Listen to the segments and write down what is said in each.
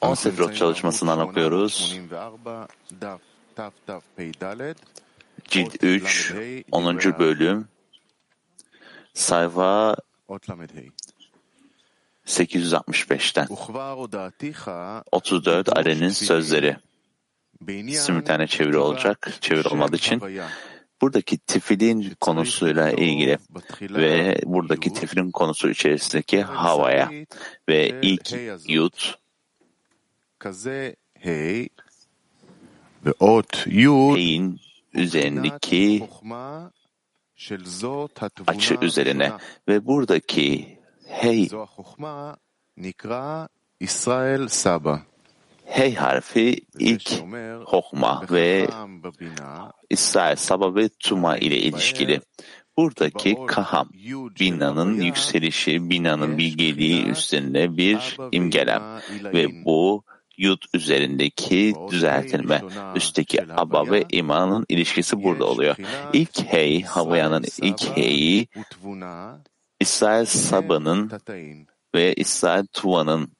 On Sefirot çalışmasından okuyoruz. Cilt 3, 10. bölüm, sayfa 865'ten. 34 Aren'in sözleri. Simultane çeviri olacak, çeviri olmadığı için. Buradaki tifilin konusuyla ilgili ve buradaki tifilin konusu içerisindeki havaya ve ilk yut. Heyin üzerindeki açı üzerine ve buradaki hey hey harfi ilk hokma ve İsrail Saba ve Tuma ile ilişkili. Buradaki kaham, binanın yükselişi, binanın bilgeliği üstünde bir imgelem ve bu yud üzerindeki düzeltilme, üstteki aba ve imanın ilişkisi burada oluyor. İlk hey, Havayanın ilk heyi, İsrail Saba'nın ve İsrail Tuva'nın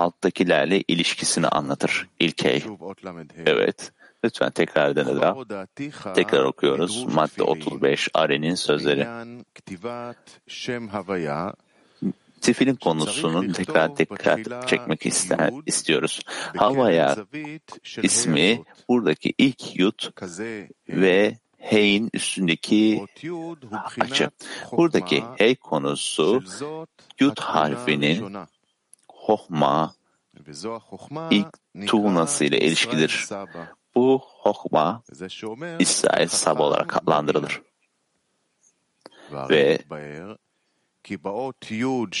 alttakilerle ilişkisini anlatır. İlk hey. Evet. Lütfen tekrar denedim. Tekrar okuyoruz. Madde 35 Aren'in sözleri. Tifilin konusunu tekrar tekrar çekmek ister, istiyoruz. Havaya ismi buradaki ilk yut ve hey'in üstündeki açı. Buradaki hey konusu yut harfinin hohma ilk tuğnası ile ilişkidir. Bu hokma İsrail Saba olarak adlandırılır. Ve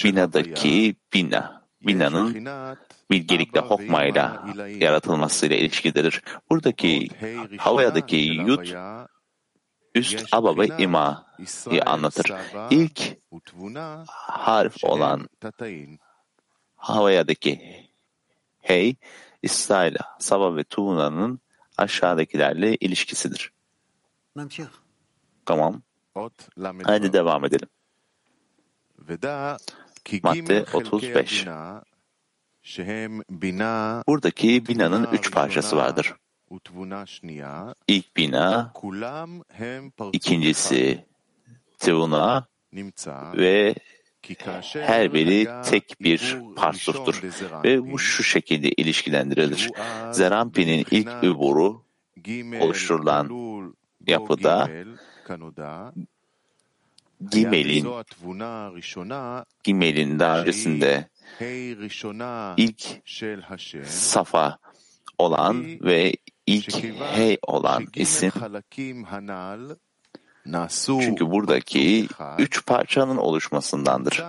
binadaki bina, binanın bilgelikle hokmayla yaratılmasıyla ilişkidir. Buradaki havayadaki yud üst aba ve ima'yı anlatır. İlk harf olan havayadaki hey, İsrail, Saba ve Tuğna'nın aşağıdakilerle ilişkisidir. Tamam. Hadi devam edelim. Madde 35. Buradaki binanın üç parçası vardır. İlk bina, ikincisi tivuna ve her biri tek bir parsuftur ve bu şu şekilde ilişkilendirilir. Zerampi'nin ilk üburu oluşturulan yapıda Gimel'in Gimel'in daha öncesinde ilk safa olan ve ilk hey olan isim çünkü buradaki üç parçanın oluşmasındandır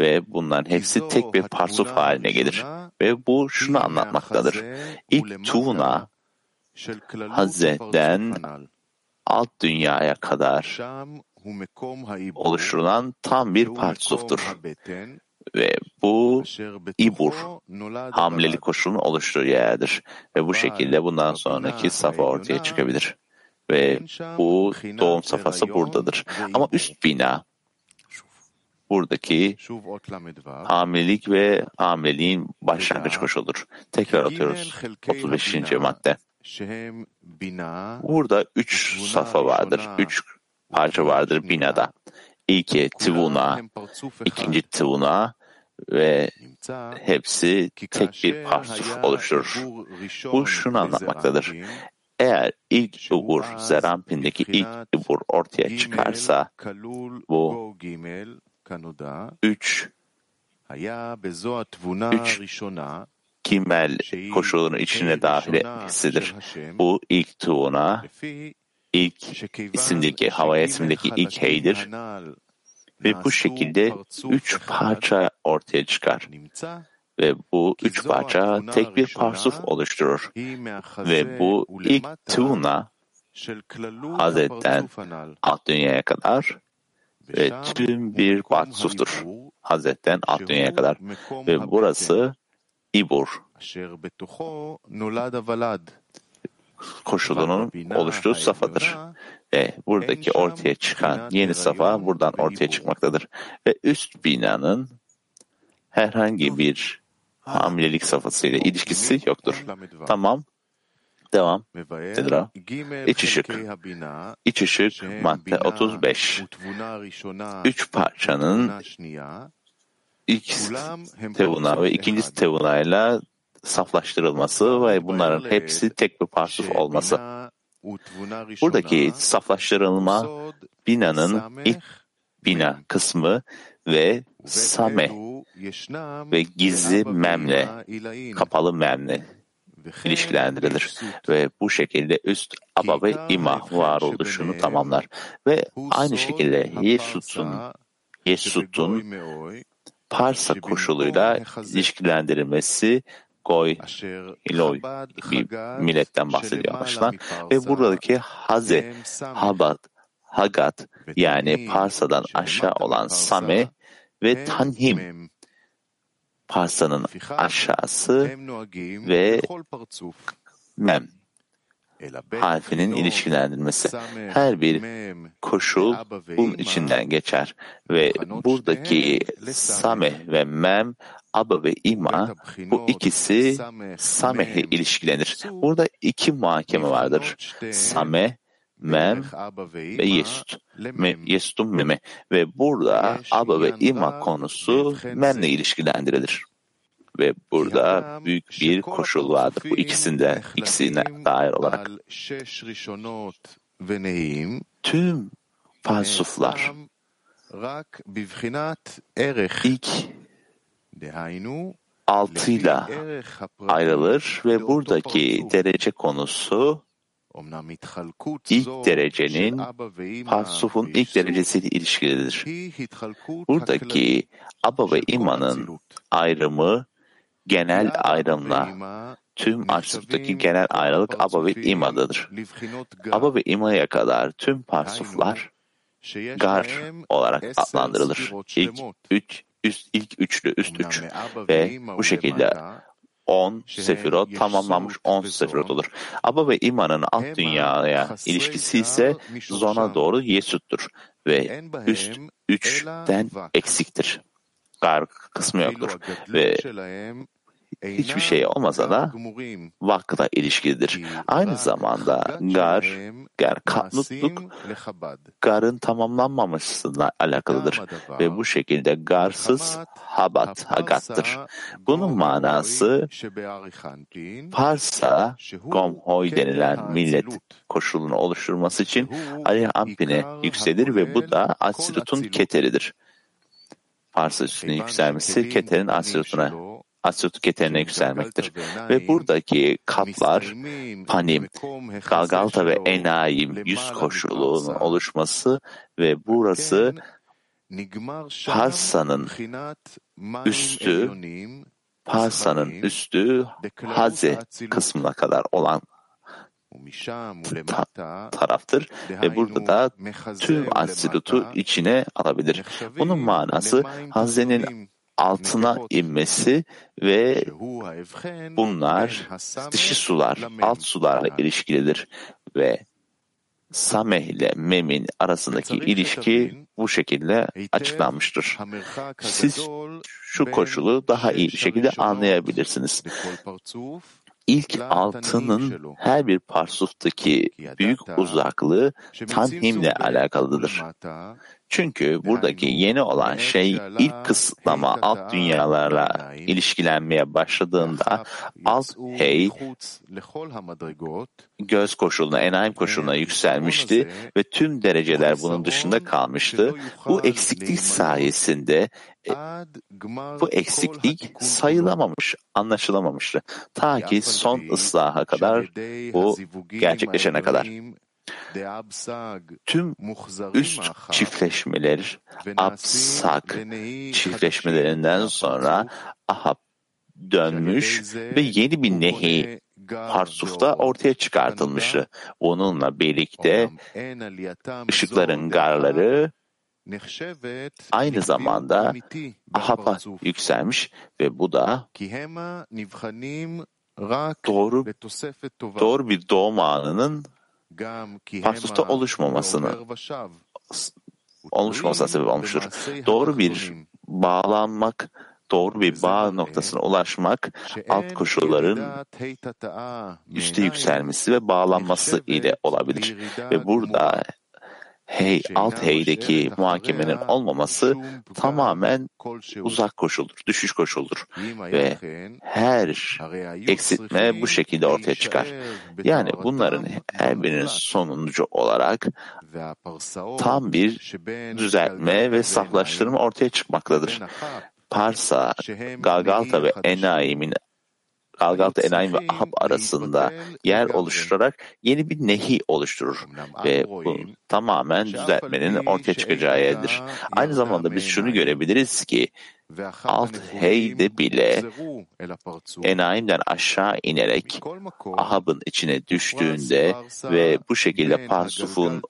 ve bunların hepsi tek bir parsuf haline gelir. Ve bu şunu anlatmaktadır. İlk tuğna Hazret'ten alt dünyaya kadar oluşturulan tam bir parsuftur. Ve bu ibur, hamlelik koşulun oluştuğu yerdir. Ve bu şekilde bundan sonraki safa ortaya çıkabilir. Ve bu doğum safhası buradadır. Ama üst bina buradaki hamilelik ve hamileliğin başlangıç koşuludur. Tekrar atıyoruz. 35. madde. Burada üç safa vardır. Üç parça vardır binada. İlki tivuna, ikinci tivuna ve hepsi tek bir parsuf oluşturur. Bu şunu anlatmaktadır. Eğer ilk ubur, Zerampin'deki ilk ubur ortaya çıkarsa bu üç, üç kimel koşulunun içine dahil etmesidir. Bu ilk tuğuna, ilk isimdeki, havaya isimdeki ilk heydir. Ve bu şekilde üç parça ortaya çıkar. Ve bu üç parça tek bir parsuf oluşturur. Ve bu ilk tuğuna Hazret'ten alt dünyaya kadar ve tüm bir batsuftur. Hazret'ten alt dünyaya kadar. Ve burası İbur koşulunun oluştuğu safadır. Ve buradaki ortaya çıkan yeni safa buradan ortaya çıkmaktadır. Ve üst binanın herhangi bir hamilelik safhasıyla ilişkisi yoktur. Tamam. Devam. Sedra. İç ışık. İç ışık madde 35. Üç parçanın ilk tevuna ve ikinci tevunayla saflaştırılması ve bunların hepsi tek bir parsuf olması. Buradaki saflaştırılma binanın ilk bina kısmı ve same ve gizli memle, kapalı memle ilişkilendirilir. Ve bu şekilde üst aba ve ima varoluşunu tamamlar. Ve aynı şekilde Yesut'un Yesut'un Parsa koşuluyla ilişkilendirilmesi Goy, Hiloy bir milletten bahsediyor. Baştan ve buradaki Haze, Habat, Hagat yani Parsa'dan aşağı olan Same ve Tanhim Parsa'nın aşağısı ve Mem harfinin ilişkilendirilmesi. Her bir koşul bunun içinden geçer ve buradaki Same ve Mem, Aba ve İma bu ikisi Same'ye ilişkilenir. Burada iki muhakeme vardır. Same, Mem ve Yesut. Me, Yesut'un Meme. Ve burada Aba ve İma konusu Mem'le ilişkilendirilir. Ve burada büyük bir koşul vardır. Bu ikisinde, ikisine dair olarak. Tüm falsuflar ilk altıyla ayrılır ve buradaki derece konusu ilk derecenin parsufun ilk derecesiyle ilişkilidir. Buradaki Aba ve İma'nın ayrımı genel ayrımla tüm arsuftaki genel ayrılık Aba ve İma'dadır. Aba ve İma'ya kadar tüm parsuflar gar olarak adlandırılır. İlk üç, üst, ilk üçlü, üst üç ve bu şekilde 10 sefirot tamamlanmış 10 sefirot olur. Aba ve İma'nın alt dünyaya ilişkisi ise zona doğru Yesut'tur ve üst üçten eksiktir. Gar kısmı yoktur ve hiçbir şey olmasa da vakla ilişkilidir. Aynı zamanda gar, gar katlıklık, garın tamamlanmamasıyla alakalıdır. Ve bu şekilde garsız habat, hagattır. Bunun manası Parsa, Gomhoy denilen millet koşulunu oluşturması için Ali Ampin'e yükselir ve bu da Asirut'un keteridir. Parsa üstüne yükselmesi keterin Asirut'una Asut keterine yükselmektir. Ve buradaki katlar Panim, Galgalta ve Enayim yüz koşulunun oluşması ve burası Parsa'nın üstü Parsa'nın üstü Haze kısmına kadar olan ta taraftır ve burada da tüm Asirut'u içine alabilir. Bunun manası Haze'nin altına inmesi ve bunlar dışı sular, alt sularla ilişkilidir ve Sameh ile Mem'in arasındaki ilişki bu şekilde açıklanmıştır. Siz şu koşulu daha iyi bir şekilde anlayabilirsiniz. İlk altının her bir parsuftaki büyük uzaklığı tanhimle alakalıdır. Çünkü buradaki yeni olan şey ilk kısıtlama alt dünyalarla ilişkilenmeye başladığında alt hey göz koşuluna, enayim koşuluna yükselmişti ve tüm dereceler bunun dışında kalmıştı. Bu eksiklik sayesinde bu eksiklik sayılamamış, anlaşılamamıştı. Ta ki son ıslaha kadar bu gerçekleşene kadar. Tüm üst çiftleşmeler, Absak çiftleşmelerinden sonra Ahab dönmüş ve yeni bir nehi Parsuf'ta ortaya çıkartılmıştı. Onunla birlikte ışıkların garları aynı zamanda Ahab'a yükselmiş ve bu da doğru, doğru bir doğum anının Parsufta oluşmamasını oluşmamasına sebep olmuştur. Doğru bir bağlanmak, doğru bir bağ noktasına ulaşmak alt koşulların üste yükselmesi ve bağlanması ile olabilir. Ve burada hey, alt heydeki muhakemenin olmaması tamamen uzak koşuldur, düşüş koşuldur. Ve her eksiltme bu şekilde ortaya çıkar. Yani bunların her birinin sonuncu olarak tam bir düzeltme ve saflaştırma ortaya çıkmaktadır. Parsa, Galgalta ve Enaim'in Galgalta, Enaim ve Ahab arasında yer oluşturarak yeni bir nehi oluşturur ve bu tamamen düzeltmenin ortaya çıkacağı yerdir. Aynı zamanda biz şunu görebiliriz ki alt heyde bile Enaim'den aşağı inerek Ahab'ın içine düştüğünde ve bu şekilde Parsuf'un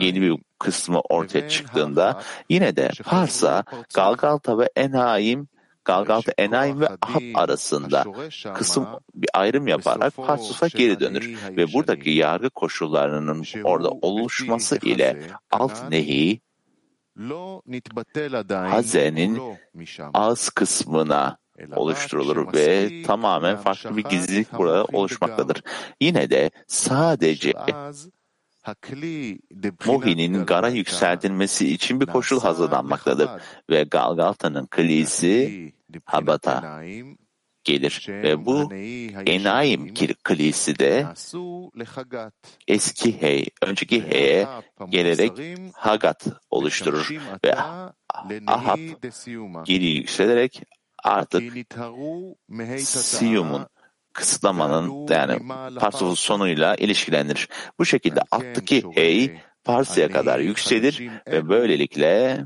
yeni bir kısmı ortaya çıktığında yine de Parsa, Galgalta ve Enaim Galgalta Enaim ve Ahab arasında kısım bir ayrım yaparak Parsuf'a geri dönür ve buradaki yargı koşullarının orada oluşması ile alt nehi Haze'nin ağız kısmına oluşturulur ve tamamen farklı bir gizlilik burada oluşmaktadır. Yine de sadece Mohi'nin gara yükseltilmesi için bir koşul hazırlanmaktadır ve Galgalta'nın klisi Habata gelir ve bu Enaim klisi de eski hey, önceki heye gelerek Hagat oluşturur ve Ahab geri yükselerek artık Siyum'un kısıtlamanın yani Parsuf'un sonuyla ilişkilendirir. Bu şekilde alttaki hey Pars'a kadar yükselir ve böylelikle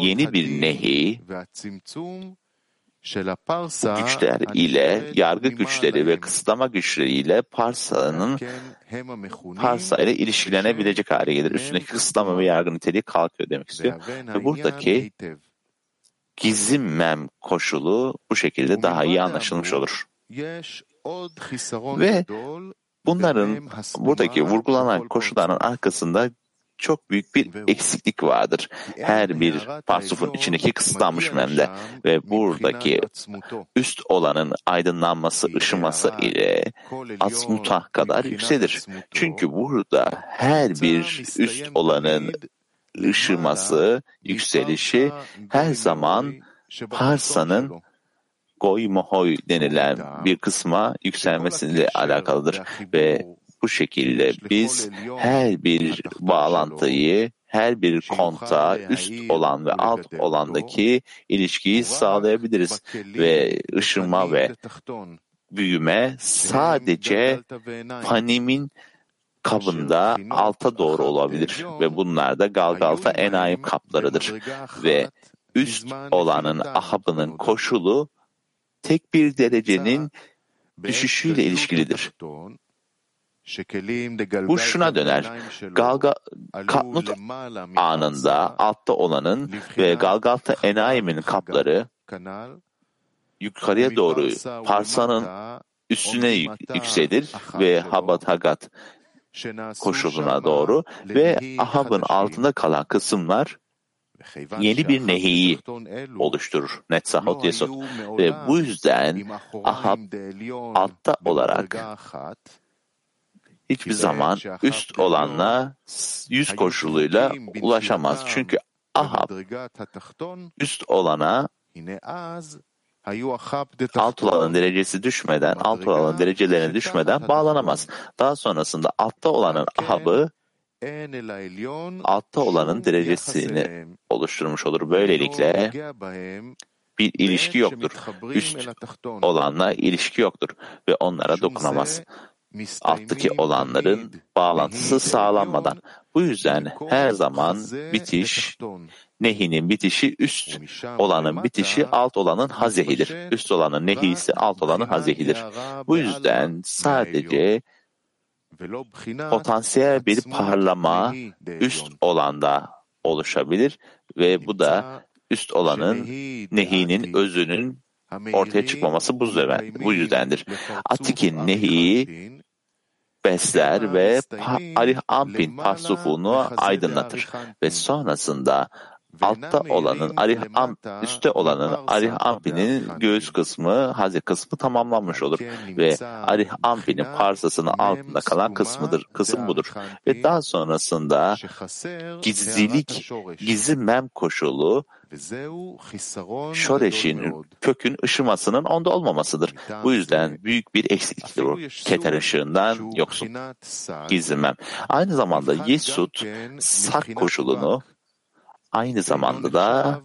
yeni bir nehi güçler ile yargı güçleri ve kısıtlama güçleriyle Parsa'nın Parsa ile ilişkilenebilecek hale gelir. Üstündeki kısıtlama ve yargı niteliği kalkıyor demek istiyor. Ve buradaki gizim koşulu bu şekilde daha iyi anlaşılmış olur. Ve bunların buradaki vurgulanan koşulların arkasında çok büyük bir eksiklik vardır. Her bir parsufun içindeki kısıtlanmış memle ve buradaki üst olanın aydınlanması, ışıması ile asmuta kadar yükselir. Çünkü burada her bir üst olanın ışıması, yükselişi her zaman Parsa'nın goy mohoy denilen bir kısma yükselmesiyle alakalıdır ve bu şekilde biz her bir bağlantıyı, her bir konta üst olan ve alt olandaki ilişkiyi sağlayabiliriz ve ışınma ve büyüme sadece panimin kabında alta doğru olabilir ve bunlar da Galgalta Enayim kaplarıdır ve üst olanın ahabının koşulu tek bir derecenin düşüşüyle ilişkilidir. Bu şuna döner. Galga, Katnut anında altta olanın ve Galgalta Enaim'in kapları yukarıya doğru Parsa'nın üstüne yükselir ve Habat Hagat koşuluna doğru ve Ahab'ın altında kalan kısımlar yeni bir nehiyi oluşturur. Netzahot Yesod. Ve bu yüzden Ahab altta olarak hiçbir zaman üst olanla yüz koşuluyla ulaşamaz. Çünkü Ahab üst olana alt olanın derecesi düşmeden, alt olanın derecelerine düşmeden bağlanamaz. Daha sonrasında altta olanın Ahab'ı altta olanın derecesini oluşturmuş olur. Böylelikle bir ilişki yoktur. Üst olanla ilişki yoktur ve onlara dokunamaz. Alttaki olanların bağlantısı sağlanmadan. Bu yüzden her zaman bitiş, nehinin bitişi üst olanın bitişi alt olanın hazehidir. Üst olanın nehisi alt olanın hazehidir. Bu yüzden sadece potansiyel bir parlama üst olanda oluşabilir ve bu da üst olanın nehinin özünün ortaya çıkmaması bu, yüzden, bu yüzdendir. Atik'in nehi besler ve Arih Ampin parsufunu aydınlatır ve sonrasında altta olanın Arih Am, üstte olanın Arih Ampi'nin göğüs kısmı, hazi kısmı tamamlanmış olur ve Arih Ampi'nin parsasının altında kalan kısmıdır, kısım budur. Ve daha sonrasında gizlilik, gizli mem koşulu Şoreş'in kökün ışımasının onda olmamasıdır. Bu yüzden büyük bir eksikliktir o. Keter ışığından yoksun. Gizlemem. Aynı zamanda Yesut sak koşulunu aynı zamanda da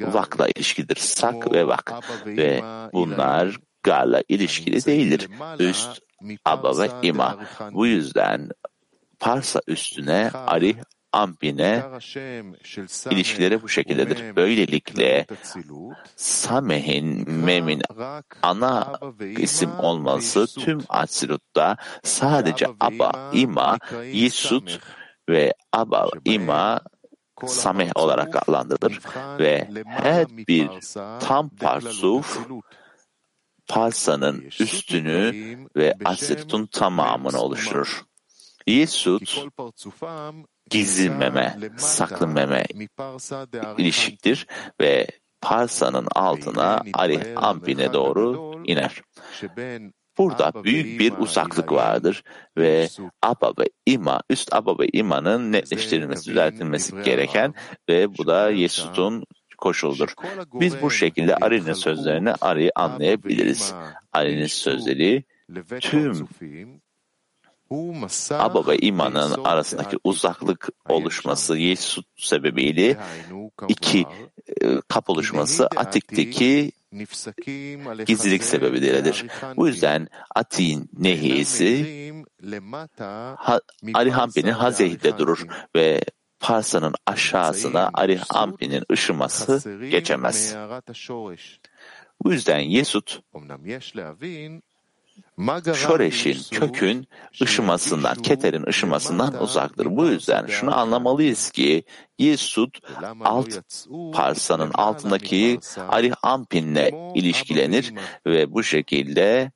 vakla ilişkidir. Sak ve vak. Ve bunlar garla ilişkili değildir. Üst, aba ve ima. Bu yüzden Parsa üstüne Arih Ampine ilişkileri bu şekildedir. Böylelikle Sameh'in Mem'in ana isim olması tüm Atsilut'ta sadece Aba, İma, Yisut ve Aba, İma Sameh olarak adlandırılır ve her bir tam parsuf Parsa'nın üstünü ve Asilut'un tamamını oluşturur. Yisut gizli meme, saklı meme ilişiktir ve Parsa'nın altına Arih Ampin'e doğru iner. Burada büyük bir uzaklık vardır ve Abba ve İma, üst Abba ve İma'nın netleştirilmesi, düzeltilmesi gereken ve bu da Yesut'un koşuldur. Biz bu şekilde Ari'nin sözlerini Ari'yi anlayabiliriz. Ari'nin sözleri tüm Aba ve imanın arasındaki uzaklık oluşması Yesut sebebiyle iki kap oluşması Atik'teki gizlilik sebebidir. Bu yüzden Atik'in nehisi Arihampi'nin Hazeh'de durur ve Parsa'nın aşağısına Arihampi'nin ışıması geçemez. Bu yüzden Yesut Şoreş'in kökün ışımasından, Keter'in ışımasından uzaktır. Bu yüzden şunu anlamalıyız ki Yesud alt parsanın altındaki Arih Ampin'le ilişkilenir ve bu şekilde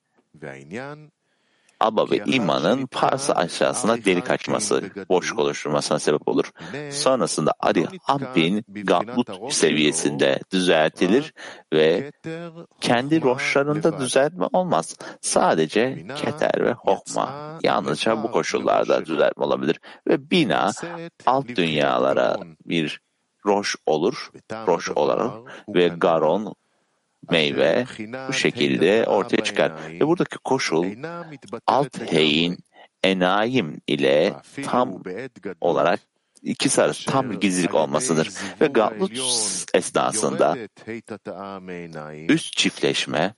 Aba ve imanın parsa aşağısına delik açması, boşluk oluşturmasına sebep olur. Sonrasında Ari Ampin Gablut seviyesinde düzeltilir ve kendi roşlarında düzeltme olmaz. Sadece Keter ve Hokma yalnızca bu koşullarda düzeltme olabilir. Ve bina alt dünyalara bir roş olur, roş olarak ve Garon meyve bu şekilde ortaya çıkar. Ve buradaki koşul alt heyin enayim ile tam olarak ikisi arası tam bir gizlilik olmasıdır. Ve Gavlut esnasında üst çiftleşme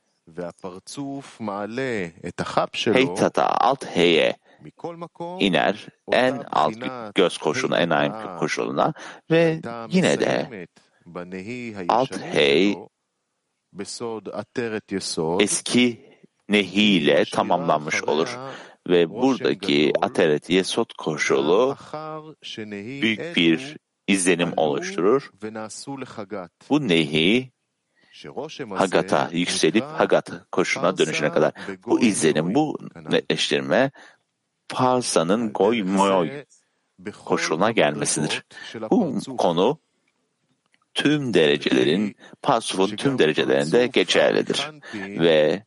heytata alt heye iner en alt göz koşuluna, enayim koşuluna ve yine de alt hey eski nehiyle tamamlanmış olur ve buradaki ateret yesot koşulu büyük bir izlenim oluşturur. Bu nehi Hagat'a yükselip Hagat koşuna dönüşüne kadar. Bu izlenim, bu netleştirme Parsa'nın goy moy koşuluna gelmesidir. Bu konu tüm derecelerin, pasufun tüm derecelerinde geçerlidir. Ve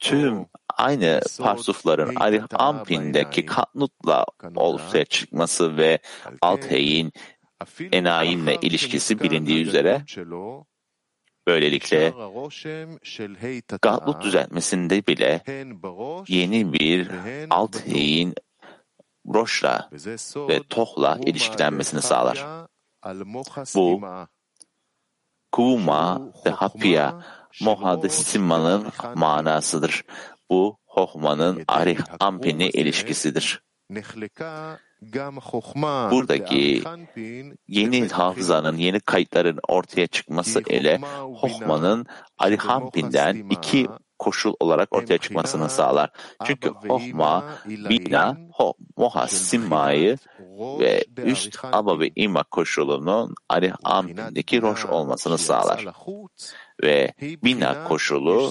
tüm aynı parsufların Arif Ampin'deki katnutla ortaya çıkması ve Althey'in enayinle ilişkisi bilindiği üzere böylelikle Gatlut düzeltmesinde bile yeni bir Althey'in Roş'la ve Toh'la ilişkilenmesini sağlar. Bu Kuma ve Hapia Mohadessima'nın manasıdır. Bu Hohma'nın Arih Ampin'i ilişkisidir. Buradaki yeni hafızanın, yeni kayıtların ortaya çıkması ile Hohma'nın Arihampin'den iki koşul olarak ortaya çıkmasını sağlar. Çünkü Hohma, Bina, ho, Moha, Simma'yı ve üst Aba ve İma koşulunun Arih Ampin'deki Roş olmasını sağlar. Ve Bina koşulu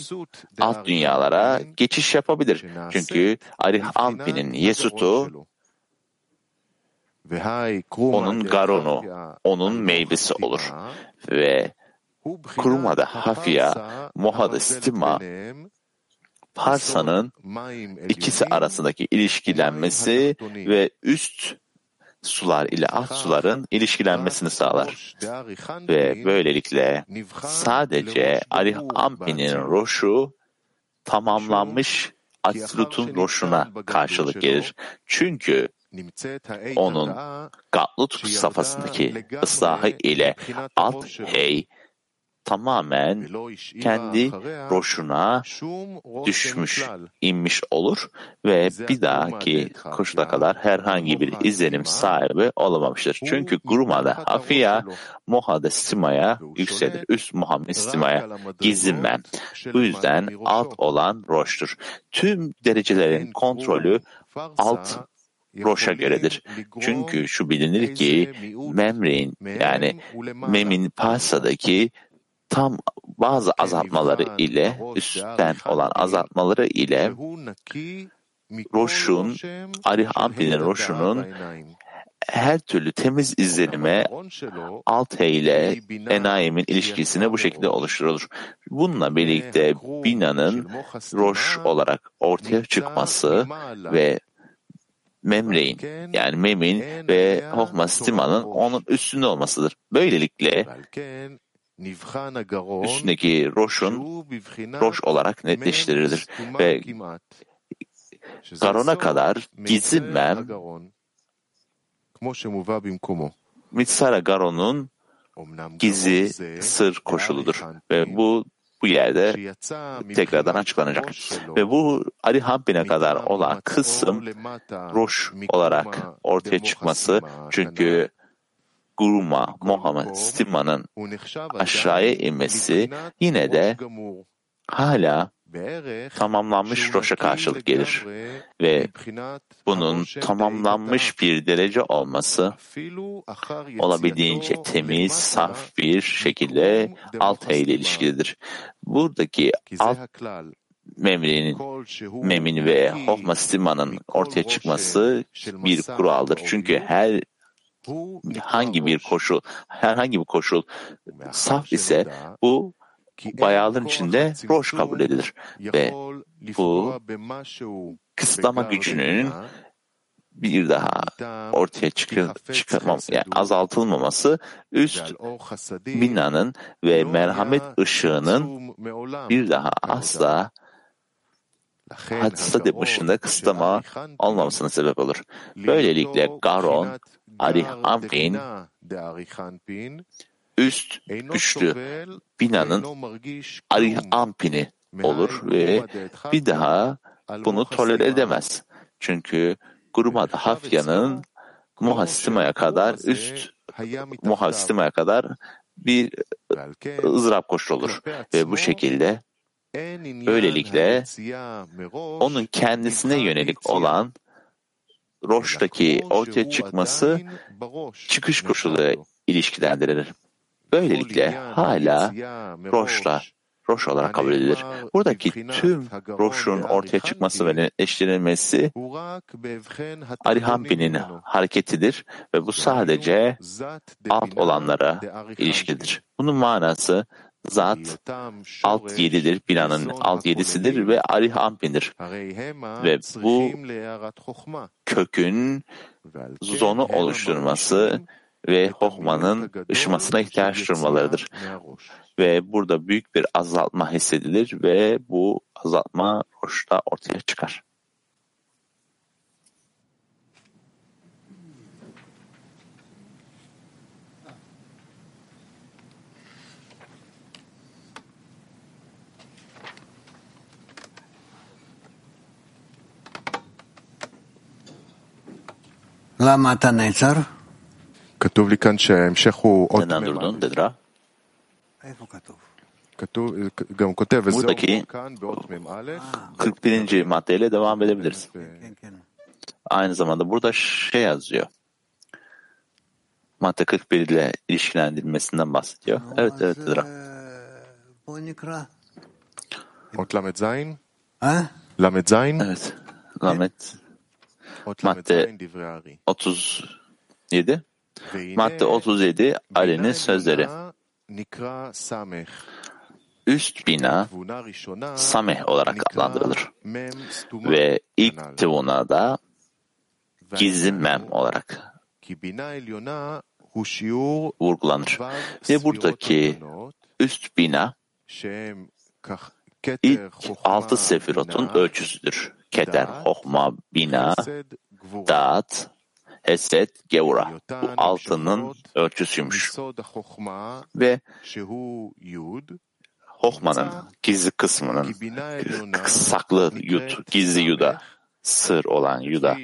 alt dünyalara geçiş yapabilir. Çünkü Arih Ampin'in Yesut'u onun garonu, onun meyvesi olur. Ve kurumada hafya, mohada stima, parsanın ikisi arasındaki ilişkilenmesi ve üst sular ile alt suların ilişkilenmesini sağlar. Ve böylelikle sadece Arih Ampi'nin roşu tamamlanmış Atrut'un roşuna karşılık gelir. Çünkü onun Gatlut safhasındaki ıslahı ile alt hey tamamen kendi roşuna düşmüş, inmiş olur ve bir dahaki koşula kadar herhangi bir izlenim sahibi olamamıştır. Çünkü Gruma'da Hafiya, Moha'da Stima'ya yükselir. Üst Muhammed Stima'ya gizlenmem. Bu yüzden alt olan roştur. Tüm derecelerin kontrolü alt Roş'a göredir. Çünkü şu bilinir ki Memre'in yani Mem'in Pasa'daki tam bazı azaltmaları ile üstten olan azaltmaları ile Roş'un, Arih Ampi'nin Roş'unun her türlü temiz izlenime alt ile Enayim'in ilişkisini bu şekilde oluşturulur. Bununla birlikte Bina'nın Roş olarak ortaya çıkması ve Memre'in yani Mem'in ve Hohma Stima'nın onun üstünde olmasıdır. Böylelikle üstündeki roşun roş olarak netleştirilir ve Garon'a kadar gizli mem Mitsara Garon'un gizli sır koşuludur ve bu bu yerde tekrardan açıklanacak. Ve bu Ali Hampin'e kadar olan kısım Roş olarak ortaya çıkması. çünkü Guruma, Muhammed, Stima'nın aşağıya inmesi yine de hala tamamlanmış Roş'a karşılık gelir. ve bunun tamamlanmış bir derece olması olabildiğince temiz, saf bir şekilde alt ile ilişkilidir. Buradaki alt memrinin, memin ve Hofma Stima'nın ortaya çıkması bir kuraldır. Çünkü her hangi bir koşul, herhangi bir koşul saf ise bu bayağıların içinde roş kabul edilir. Ve bu kısıtlama gücünün bir daha ortaya çıkır, çıkarmam, yani azaltılmaması üst binanın ve merhamet ışığının bir daha asla hadiste dışında kısıtlama olmamasına sebep olur. Böylelikle Garon, Arih Ampin, üst güçlü binanın Arih Ampin'i olur ve bir daha bunu tolere edemez. Çünkü Grumada Hafya'nın Muhastima'ya kadar üst Muhastima'ya kadar bir ızdırap koşulu olur. Ve bu şekilde böylelikle onun kendisine yönelik olan Roş'taki ortaya çıkması çıkış koşulu ilişkilendirilir. Böylelikle hala Roş'la Roş olarak kabul edilir. Buradaki tüm Roş'un ortaya çıkması ve netleştirilmesi Arihampi'nin hareketidir ve bu sadece alt olanlara ilişkidir. Bunun manası zat alt yedidir, binanın alt yedisidir ve Arihampin'dir. Ve bu kökün zonu oluşturması ve Hohman'ın ışımasına ihtiyaç durmalarıdır. Ve burada büyük bir azaltma hissedilir ve bu azaltma Roş'ta ortaya çıkar. כתוב לי כאן שההמשך הוא עוד Neden durdun Dedra? איפה כתוב? Buradaki 41. maddeyle devam edebiliriz. Aynı zamanda burada şey yazıyor. Madde 41 ile ilişkilendirilmesinden bahsediyor. Evet, evet, Dıra. אות ל"ז? אה? ל"ז? Evet. Lamet אות madde 37 madde 37 Ali'nin sözleri. Üst bina Sameh olarak adlandırılır. Ve ilk tivuna da gizli mem olarak vurgulanır. Ve buradaki üst bina ilk altı sefirotun ölçüsüdür. Keter, Hohma, Bina, Daat, Hesed, Gevura. Bu altının ölçüsüymüş. Ve Hohma'nın gizli kısmının saklı yut, gizli yuda, sır olan yuda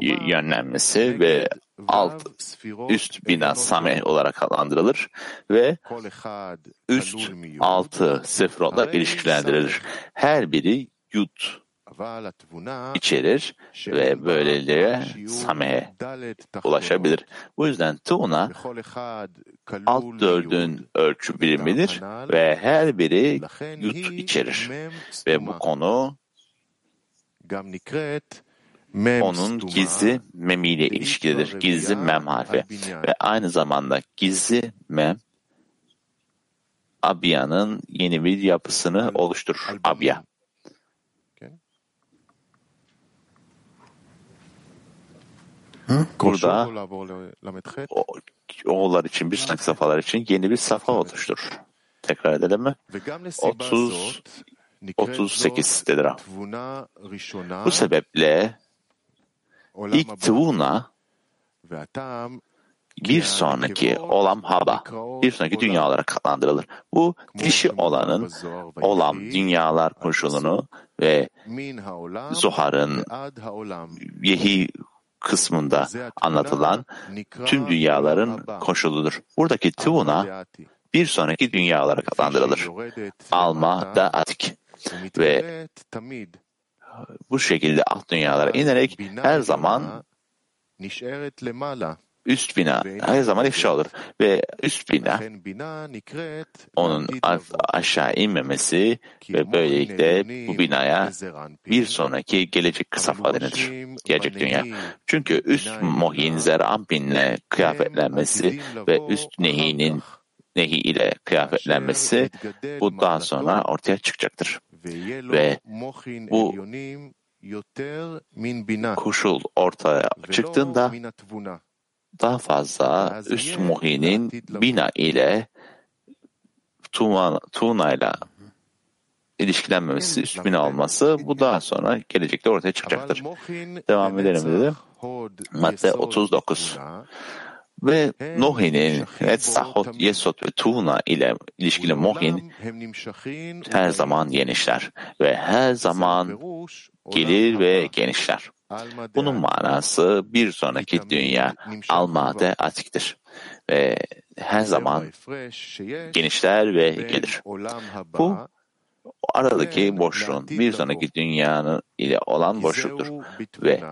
yönlenmesi ve alt üst bina same olarak adlandırılır ve üst altı sıfır olarak ilişkilendirilir. Her biri yut içerir ve böylece Same'ye ulaşabilir. Bu yüzden Tuna alt dördün ölçü birimidir ve her biri yut içerir. Ve bu konu onun gizli mem ile ilişkilidir. Gizli mem harfi. Ve aynı zamanda gizli mem Abiya'nın yeni bir yapısını oluşturur. Abya. Burada oğullar için bir safhalar için yeni bir safha oluşturur. Tekrar edelim mi? 30 38 dedi Bu sebeple ilk tıvuna bir sonraki olam haba, bir sonraki dünya olarak katlandırılır. Bu dişi olanın olam, dünyalar koşulunu ve Zohar'ın Yehi kısmında anlatılan tüm dünyaların koşuludur. Buradaki tıvuna bir sonraki dünya olarak adlandırılır. Alma da atik ve bu şekilde alt dünyalara inerek her zaman üst bina her zaman ifşa olur. Ve üst bina onun aşağı inmemesi ve böylelikle bu binaya bir sonraki gelecek kısafa denilir. Gelecek dünya. Çünkü üst mohin zerampinle kıyafetlenmesi ve üst nehinin nehi ile kıyafetlenmesi bu daha sonra ortaya çıkacaktır. Ve bu koşul ortaya çıktığında daha fazla üst muhinin bina ile Tuna, ile ilişkilenmemesi, üst bina olması bu daha sonra gelecekte ortaya çıkacaktır. Devam edelim dedi. Madde 39. Ve Nohin'in et Etzahot, Yesot ve Tuna ile ilişkili Mohin her zaman genişler ve her zaman gelir ve genişler. Bunun manası bir sonraki dünya Almade Atik'tir ve her zaman genişler ve gelir. Bu aradaki boşluğun bir sonraki dünyanın ile olan boşluktur ve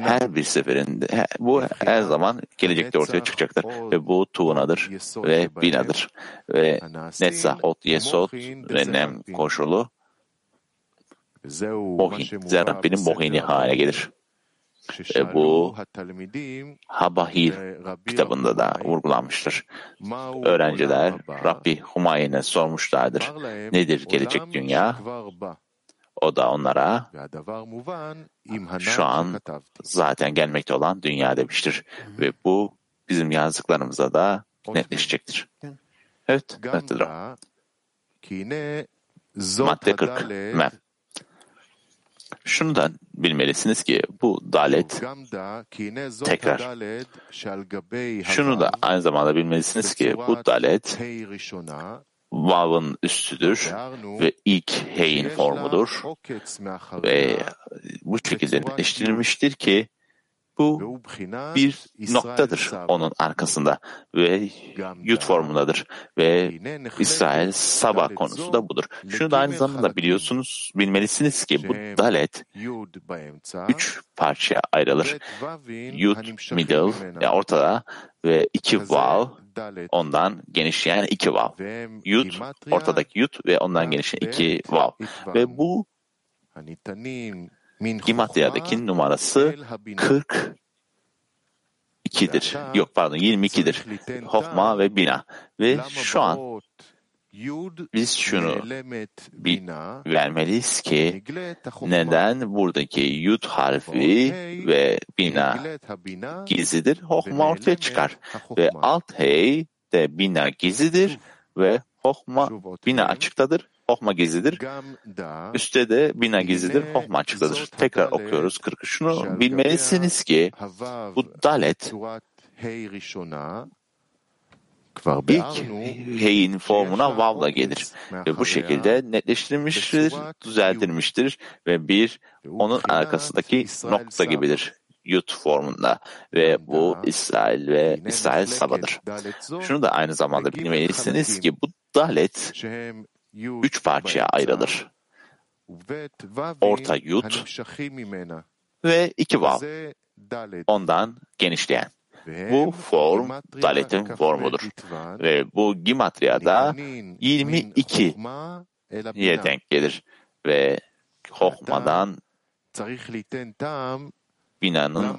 her bir seferinde bu her zaman gelecekte ortaya çıkacaktır ve bu tuğunadır ve binadır ve netzah ot yesot ve nem koşulu Mohin, zerrah benim Mohin'i hale gelir. E bu Habahil kitabında da vurgulanmıştır. Öğrenciler Rabbi Humayun'e sormuşlardır. Nedir gelecek dünya? O da onlara şu an zaten gelmekte olan dünya demiştir. Ve bu bizim yazdıklarımıza da netleşecektir. Evet, netledir. Madde 40. Mem. Şunu da bilmelisiniz ki bu dalet tekrar. Şunu da aynı zamanda bilmelisiniz ki bu dalet vav'ın üstüdür ve ilk heyin formudur ve bu şekilde işlenmiştir ki bu bir noktadır onun arkasında ve yut formundadır ve İsrail sabah konusu da budur. Şunu da aynı zamanda biliyorsunuz, bilmelisiniz ki bu dalet üç parçaya ayrılır. Yut, middle, yani ortada ve iki vav, ondan genişleyen iki vav. Yut, ortadaki yut ve ondan genişleyen iki vav. Ve bu Gimatya'daki numarası 40 2'dir. Yok pardon 22'dir. Hokma ve bina. Ve şu an biz şunu vermeliyiz ki neden buradaki yud harfi ve bina gizlidir? Hokma ortaya çıkar. Ve alt hey de bina gizlidir ve hokma bina açıktadır. Hokma gizlidir. Üstte de bina gizlidir. Hokma açıktadır. Tekrar okuyoruz 40. Şunu bilmelisiniz ki bu dalet ilk heyin formuna vavla gelir ve bu şekilde netleştirilmiştir, düzeltilmiştir ve bir onun arkasındaki nokta gibidir yut formunda ve bu İsrail ve İsrail sabadır. Şunu da aynı zamanda bilmelisiniz ki bu dalet üç parçaya ayrılır. Orta yut ve iki vav. Ondan genişleyen. Bu form daletin formudur. Ve bu gimatriyada 22'ye denk gelir. Ve hokmadan binanın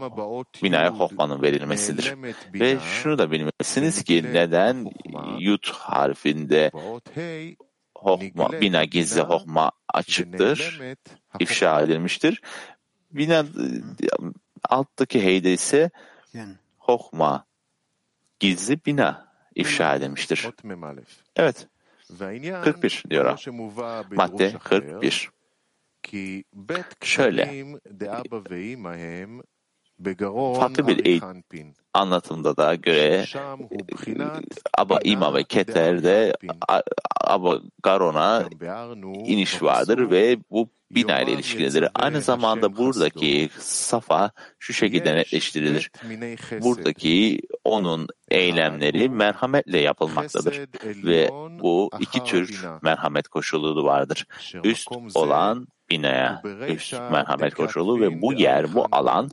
binaya hokmanın verilmesidir. Ve şunu da bilmelisiniz ki neden yut harfinde hokma, bina gizli hokma açıktır, ifşa edilmiştir. Bina alttaki heyde ise hokma gizli bina ifşa edilmiştir. Evet. 41 diyor. Madde 41. Şöyle farklı bir anlatımda da göre Aba İma ve Keter'de Aba Garon'a iniş vardır ve bu bina ile ilişkilidir. Aynı zamanda buradaki safa şu şekilde netleştirilir. Buradaki onun eylemleri merhametle yapılmaktadır ve bu iki tür merhamet koşulu vardır. Üst olan binaya üst merhamet koşulu ve bu yer, bu alan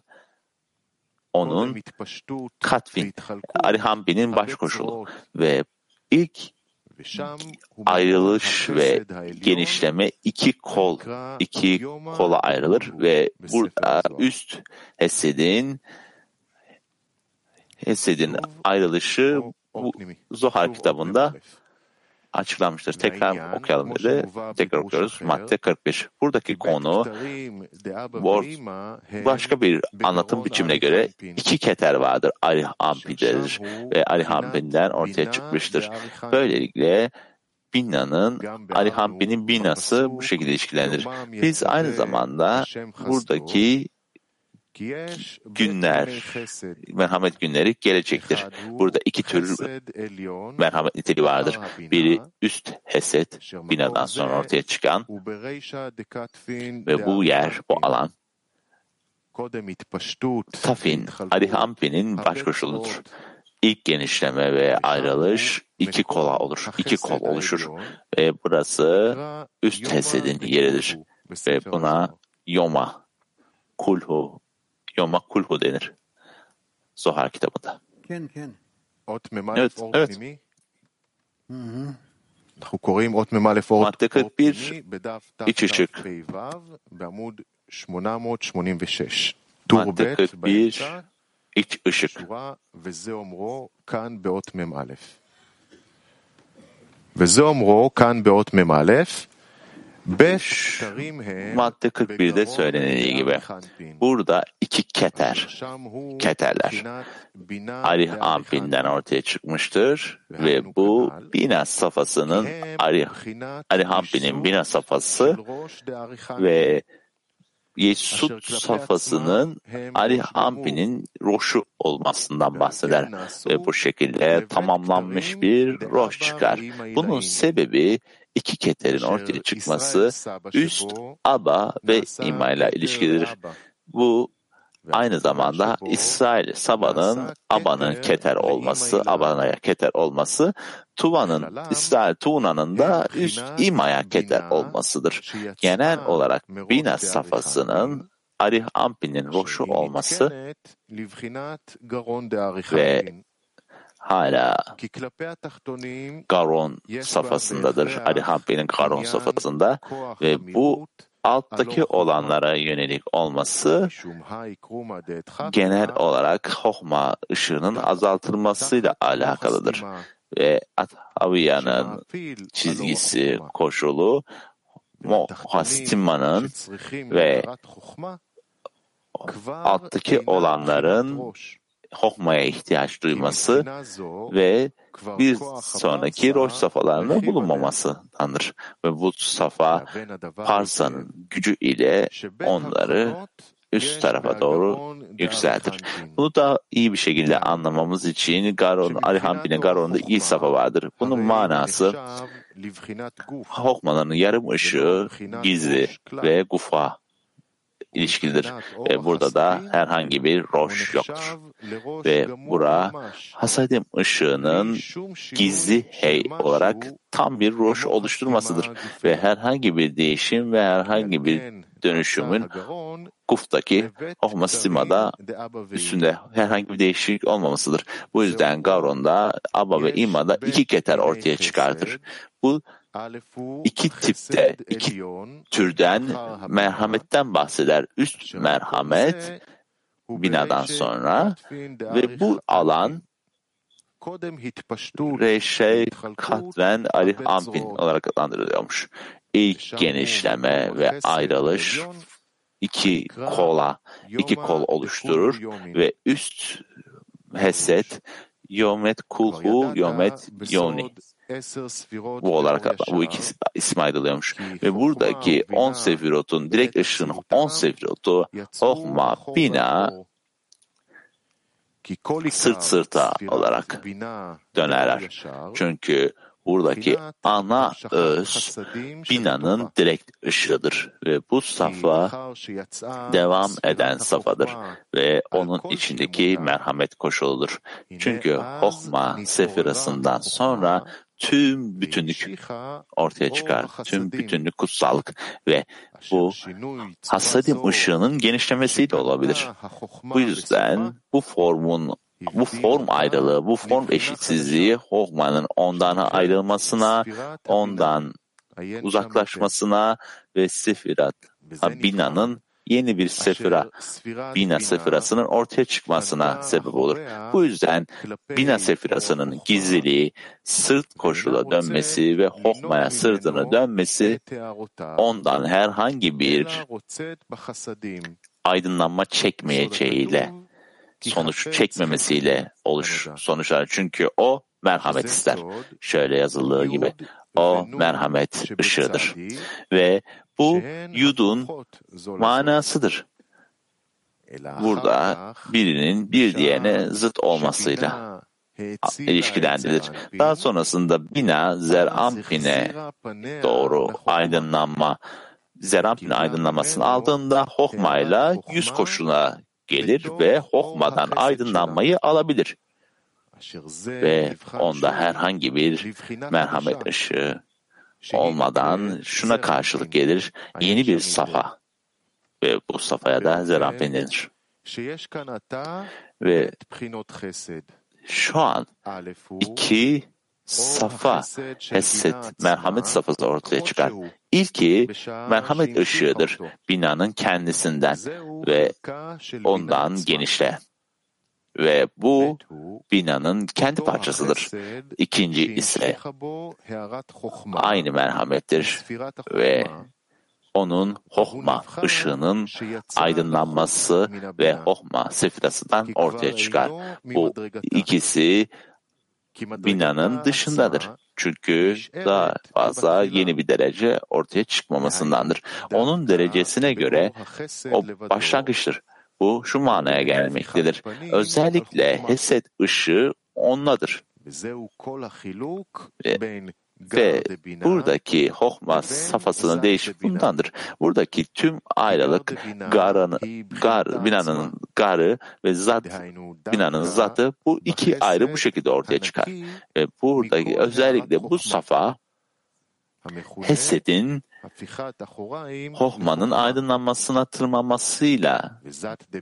onun Katvin, Arihambi'nin baş koşulu ve ilk ayrılış ve genişleme iki kol, iki kola ayrılır ve burada üst Hesed'in Hesed'in ayrılışı bu Zohar kitabında açıklanmıştır. Tekrar okuyalım dedi. Tekrar okuyoruz. Madde 41. Buradaki konu başka bir anlatım biçimine göre iki keter vardır. Arihampi'dir ve Arihampi'den ortaya çıkmıştır. Böylelikle Bina'nın, Arihampi'nin binası bu şekilde ilişkilenir. Biz aynı zamanda buradaki günler, merhamet günleri gelecektir. Burada iki tür merhamet niteliği vardır. Biri üst heset, binadan sonra ortaya çıkan ve bu yer, bu alan Tafin, Arihampi'nin baş koşuludur. İlk genişleme ve ayrılış iki kola olur, iki kol oluşur ve burası üst hesedin yeridir. Ve buna Yoma, Kulhu Yoma Kulhu denir. Zohar kitabında. Evet, evet. Madde 41, iç ışık. Madde 41, iç ışık. וזה אומרו כאן באות מ"א, Madde 41'de söylenildiği gibi. Burada iki keter, keterler. Ali Ampin'den ortaya çıkmıştır ve bu bina safhasının Ali, Ali Ampin'in bina safhası ve Yesud safhasının Ali Ampi'nin roşu olmasından bahseder ve bu şekilde tamamlanmış bir roş çıkar. Bunun sebebi iki keterin ortaya çıkması üst aba ve ima ile ilişkilidir. Bu Aynı zamanda İsrail Saba'nın Aba'nın Keter olması, Aba'ya Keter olması, Tuva'nın İsrail Tuğna'nın da üst İma'ya Keter olmasıdır. Genel olarak Bina safhasının Arih Ampi'nin roşu olması ve hala Garon safhasındadır. Arih Ampi'nin Garon safhasında ve bu alttaki olanlara yönelik olması genel olarak Hohma ışığının azaltılmasıyla alakalıdır. Ve Athaviya'nın çizgisi koşulu Mohastima'nın ve alttaki olanların Hohma'ya ihtiyaç duyması ve bir sonraki roş safhalarında bulunmamasıdandır. Ve bu safa Parsa'nın gücü ile onları üst tarafa doğru yükseltir. Bunu da iyi bir şekilde anlamamız için Garon, Arihampine Garon'da iyi safa vardır. Bunun manası Hokman'ın yarım ışığı gizli ve gufa ilişkilidir. Ve burada da herhangi bir roş yoktur. Ve bura hasadim ışığının gizli hey olarak tam bir roş oluşturmasıdır. Ve herhangi bir değişim ve herhangi bir dönüşümün Kuf'taki Ohmastima'da üstünde herhangi bir değişiklik olmamasıdır. Bu yüzden Gavron'da Abba ve İmma'da iki keter ortaya çıkartır. Bu iki tipte, iki türden merhametten bahseder. Üst merhamet binadan sonra ve bu alan Reşey Katven Alif Ampin olarak adlandırılıyormuş. İlk genişleme ve ayrılış iki kola, iki kol oluşturur ve üst heset Yomet Kulhu, Yomet Yoni bu olarak bu iki isim ayrılıyormuş. Ve buradaki 10 sefirotun direkt ışığın 10 sefirotu Ohma, Bina sırt sırta olarak dönerler. Çünkü buradaki ana öz binanın direkt ışığıdır ve bu safa devam eden safadır ve onun içindeki merhamet koşuludur. Çünkü Hokma sefirasından sonra tüm bütünlük ortaya çıkar. Tüm bütünlük kutsallık ve bu hasadim ışığının genişlemesiyle olabilir. Bu yüzden bu formun bu form ayrılığı, bu form eşitsizliği Hohman'ın ondan ayrılmasına, ondan uzaklaşmasına ve Sefirat Bina'nın yeni bir sefira, Bina sefirasının ortaya çıkmasına sebep olur. Bu yüzden Bina sefirasının gizliliği, sırt koşula dönmesi ve Hokma'ya sırtını dönmesi ondan herhangi bir aydınlanma çekmeyeceğiyle sonuç çekmemesiyle oluş sonuçlar. Çünkü o merhamet ister. Şöyle yazıldığı gibi. O merhamet ışığıdır. Ve bu yudun manasıdır. Burada birinin bir diğerine zıt olmasıyla ilişkilendirilir. Daha sonrasında bina zerampine doğru aydınlanma zerampine aydınlanmasını aldığında hokmayla yüz koşuna gelir ve hokmadan aydınlanmayı alabilir. Ve onda herhangi bir merhamet ışığı olmadan şuna karşılık gelir yeni bir safa ve bu safhaya da zerafen denir. Ve şu an iki safa, hesset, merhamet safhası ortaya çıkar. İlki merhamet ışığıdır binanın kendisinden ve ondan genişleyen. Ve bu binanın kendi parçasıdır. İkinci ise aynı merhamettir ve onun Hohma ışığının aydınlanması ve Hohma sefirasından ortaya çıkar. Bu ikisi binanın dışındadır. Çünkü daha fazla yeni bir derece ortaya çıkmamasındandır. Onun derecesine göre o başlangıçtır. Bu şu manaya gelmektedir. Özellikle Hesed ışığı onladır. Ve Ve buradaki Hohma safhasının değişimi bundandır. Buradaki tüm ayrılık garın, gar, binanın garı ve zat binanın zatı bu iki ayrı bu şekilde ortaya çıkar. Ve buradaki özellikle bu safa Hesed'in Hohma'nın aydınlanmasına tırmanmasıyla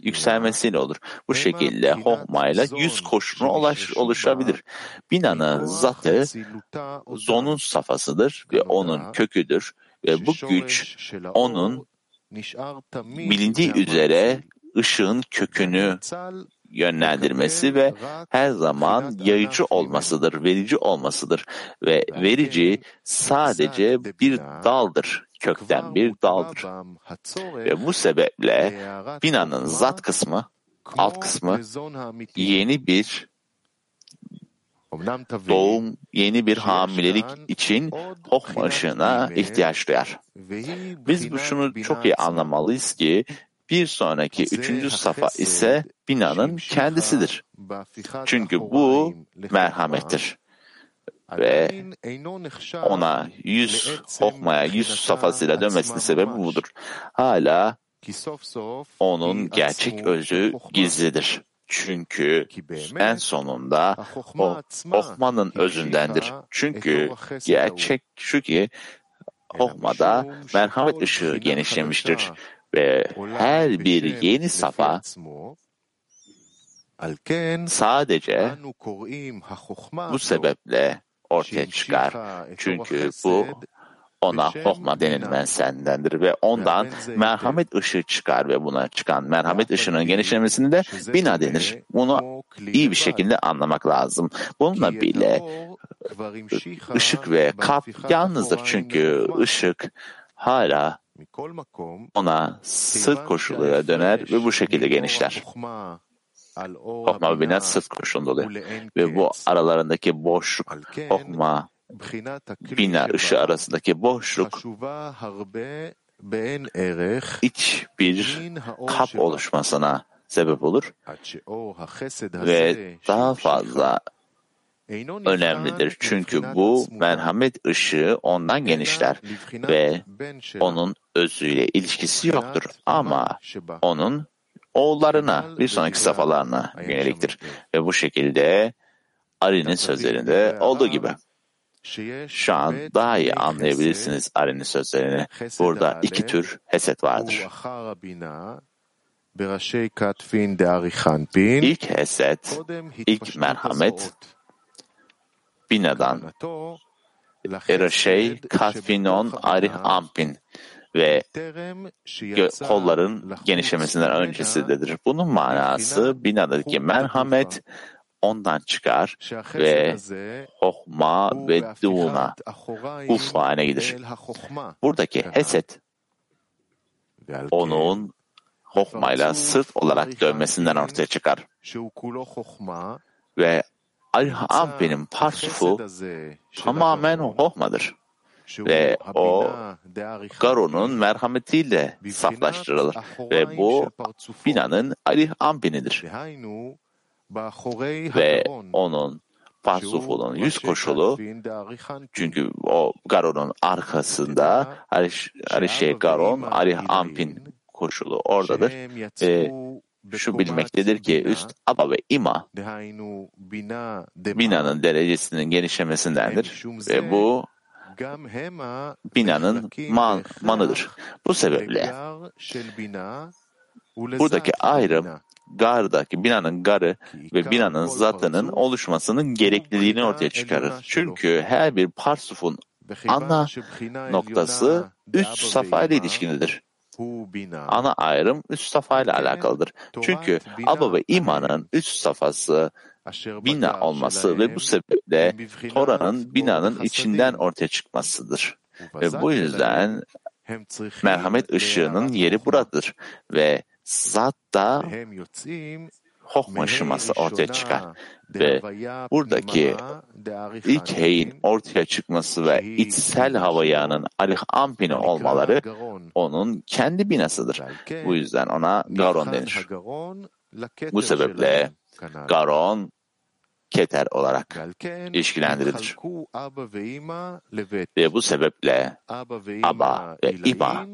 yükselmesiyle olur. Bu şekilde Hohma ile yüz koşunu oluşabilir. Binanın zatı zonun safhasıdır ve onun köküdür ve bu güç onun bilindiği üzere ışığın kökünü yönlendirmesi ve her zaman yayıcı olmasıdır, verici olmasıdır. Ve verici sadece bir daldır, kökten bir daldır. Ve bu sebeple binanın zat kısmı, alt kısmı yeni bir doğum, yeni bir hamilelik için Hohma ışığına ihtiyaç duyar. Biz bu şunu çok iyi anlamalıyız ki bir sonraki üçüncü safa ise binanın kendisidir. Çünkü bu merhamettir. Ve ona yüz okmaya, yüz safhasıyla dönmesinin sebebi budur. Hala onun gerçek özü gizlidir. Çünkü en sonunda o Hokmanın özündendir. Çünkü gerçek şu ki Hokma'da merhamet ışığı genişlemiştir ve her bir yeni safa sadece bu sebeple ortaya çıkar. Çünkü bu ona hokma denilmesendendir ve ondan merhamet ışığı çıkar ve buna çıkan merhamet ışığının genişlemesini de bina denir. Bunu iyi bir şekilde anlamak lazım. Bununla bile ışık ve kap yalnızdır çünkü ışık hala ona sırt koşuluyla döner ve bu şekilde genişler. Hokma ve sırt koşulunda oluyor. Ve bu aralarındaki boşluk, hokma, bina ışığı arasındaki boşluk iç bir kap oluşmasına sebep olur. Ve daha fazla önemlidir. Çünkü bu merhamet ışığı ondan genişler ve onun özüyle ilişkisi yoktur. Ama onun oğullarına, bir sonraki safhalarına yöneliktir. Ve bu şekilde Ari'nin sözlerinde olduğu gibi. Şu an daha iyi anlayabilirsiniz Ari'nin sözlerini. Burada iki tür heset vardır. İlk heset, ilk merhamet, binadan Eraşey Katfinon Arih Ampin ve kolların genişlemesinden öncesidir. Bunun manası binadaki merhamet ondan çıkar ve hohma ve duna uf haline gider. Buradaki heset onun hohmayla sırt olarak dönmesinden ortaya çıkar. Ve Al-Ampe'nin parsufu tamamen hohmadır. Ve o Garo'nun merhametiyle saflaştırılır. Ve bu binanın Ali Ampenidir. Ve onun parsufunun yüz koşulu çünkü o Garo'nun arkasında Arişe Garon Ali Ampin koşulu oradadır. Ve şu bilmektedir ki üst aba ve ima binanın derecesinin genişlemesindendir ve bu binanın man, manıdır. Bu sebeple buradaki ayrım gardaki binanın garı ve binanın zatının oluşmasının gerekliliğini ortaya çıkarır. Çünkü her bir parsufun ana noktası üç safa ile ilişkilidir. Ana ayrım üst safa ile alakalıdır. Çünkü Aba ve imanın üst safhası bina olması ve bu sebeple Tora'nın binanın içinden ortaya çıkmasıdır. Ve bu yüzden merhamet ışığının yeri buradır ve zat da hokma ışıması ortaya çıkar. Ve buradaki ilk heyin ortaya çıkması ve içsel havayanın alih ampini olmaları onun kendi binasıdır. Bu yüzden ona garon denir. Bu sebeple garon keter olarak ilişkilendirilir. Ve bu sebeple Aba ve İma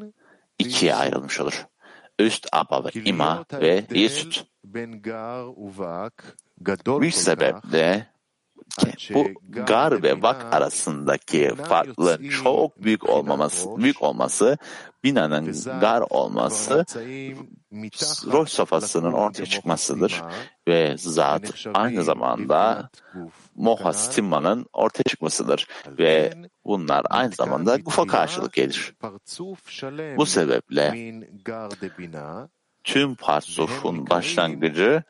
ikiye ayrılmış olur. Üst Aba ve İma ve Yesut. Bir sebeple bu gar ve vak arasındaki farklılığın çok büyük olmaması, büyük olması, binanın gar olması, roş safhasının ortaya çıkmasıdır ve zat aynı zamanda moha stimmanın ortaya çıkmasıdır ve bunlar aynı zamanda gufa karşılık gelir. Bu sebeple tüm parsufun başlangıcı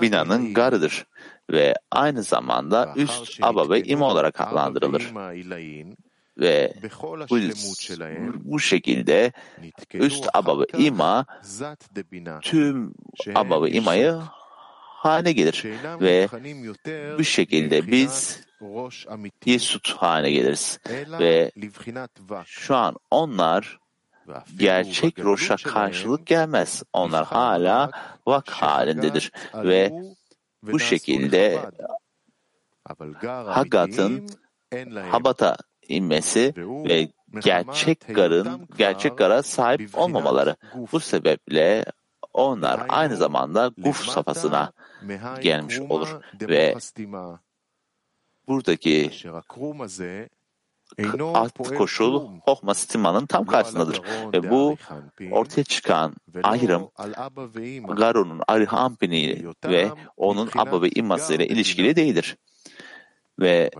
binanın garıdır ve aynı zamanda üst aba ve ima olarak adlandırılır. Ve bu, bu şekilde üst aba ve ima tüm aba ve imayı haline gelir ve bu şekilde biz Yesut haline geliriz ve şu an onlar gerçek roşa karşılık gelmez. Onlar hala vak halindedir. Ve bu şekilde Hagat'ın Habat'a inmesi ve gerçek garın gerçek gara sahip olmamaları. Bu sebeple onlar aynı zamanda guf safhasına gelmiş olur. Ve buradaki alt koşul Hohma Stima'nın tam karşısındadır. Ve bu ortaya çıkan ayrım Garon'un Arihampini ve onun Abba ve İmması ile ilişkili değildir. Ve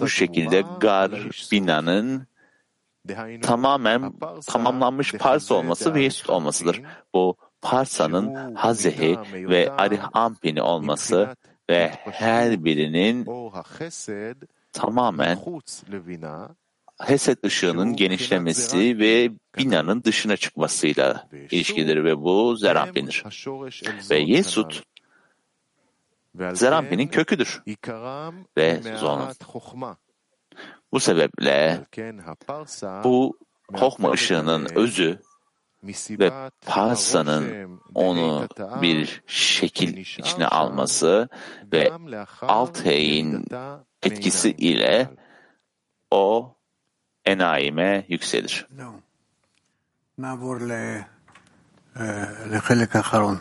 bu şekilde Gar binanın tamamen tamamlanmış parsa olması ve Yesut olmasıdır. Bu parsanın Hazehi ve Arihampini olması ve her birinin tamamen Hesed ışığının genişlemesi ve binanın dışına çıkmasıyla ilişkidir ve bu Zerampin'dir. Ve Yesut Zerampin'in köküdür ve Zon'un. Bu sebeple bu Hohma ışığının özü ve Parsa'nın onu bir şekil içine alması ve Altay'ın etkisi ile o enayime yükselir. Navor lehelek eh, aharon.